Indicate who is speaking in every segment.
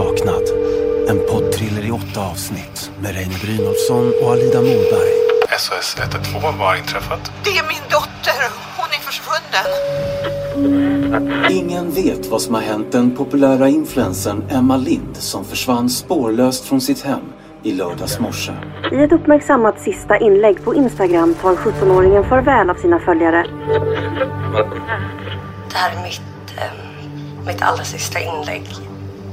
Speaker 1: Saknad. En poddthriller i åtta avsnitt med Reine Brynolfsson och Alida Morberg.
Speaker 2: SOS 112, vad har inträffat?
Speaker 3: Det är min dotter. Hon är försvunnen.
Speaker 1: Ingen vet vad som har hänt den populära influensen Emma Lind som försvann spårlöst från sitt hem i lördags morse.
Speaker 4: I ett uppmärksammat sista inlägg på Instagram tar 17-åringen farväl av sina följare.
Speaker 5: Det här är mitt, eh, mitt allra sista inlägg.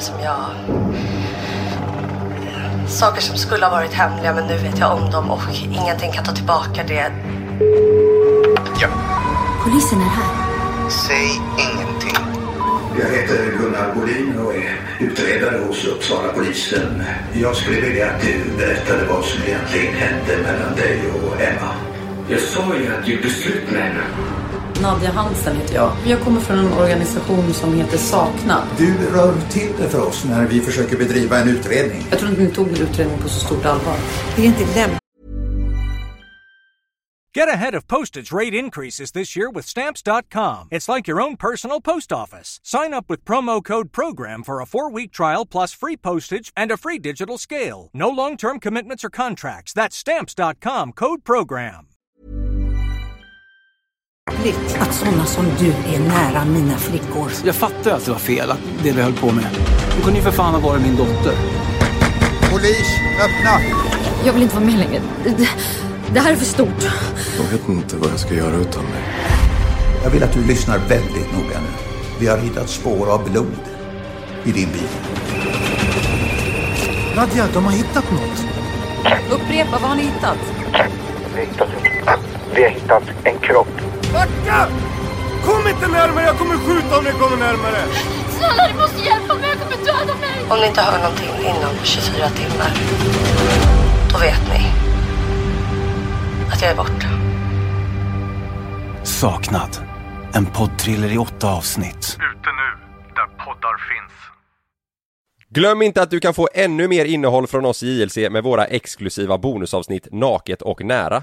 Speaker 5: Som jag... Saker som skulle ha varit hemliga men nu vet jag om dem och ingenting kan ta tillbaka det.
Speaker 2: Ja.
Speaker 6: Polisen är här.
Speaker 2: Säg ingenting.
Speaker 7: Jag heter Gunnar Bolin och är utredare hos Uppsala polisen. Jag skulle vilja att du berättade vad som egentligen hände mellan dig och Emma.
Speaker 8: Jag sa ju att du gjorde slut med henne.
Speaker 9: Nadja Hansen heter jag. Jag kommer från en organisation som heter Saknad.
Speaker 7: Du rör till det för oss när vi försöker bedriva en utredning.
Speaker 9: Jag tror inte ni tog utredningen på så stort allvar.
Speaker 3: Det är inte lämpligt.
Speaker 10: Get ahead of postage rate increases this year with Stamps.com. It's like your own personal post office. Sign up with promo code PROGRAM for a four week trial plus free postage and a free digital scale. No long term commitments or contracts. That's Stamps.com code PROGRAM.
Speaker 6: Att sådana som du är nära mina flickor.
Speaker 11: Jag fattar att det var fel, att det vi höll på med. Hon kunde ju för fan ha varit min dotter.
Speaker 7: Polis, öppna!
Speaker 12: Jag vill inte vara med längre. Det, det här är för stort.
Speaker 13: Jag vet inte vad jag ska göra utan dig.
Speaker 7: Jag vill att du lyssnar väldigt noga nu. Vi har hittat spår av blod i din bil.
Speaker 11: Nadja, de har hittat något.
Speaker 9: Upprepa, vad har ni hittat?
Speaker 8: Vi har hittat, vi har hittat en kropp.
Speaker 14: Backa! Kom inte närmare, jag kommer skjuta om ni kommer närmare.
Speaker 12: Snälla, du måste hjälpa mig, jag kommer döda mig.
Speaker 5: Om ni inte hör någonting inom 24 timmar, då vet ni att jag är borta.
Speaker 1: Saknad. En poddthriller i åtta avsnitt.
Speaker 2: Ute nu, där poddar finns.
Speaker 15: Glöm inte att du kan få ännu mer innehåll från oss i JLC med våra exklusiva bonusavsnitt Naket och nära.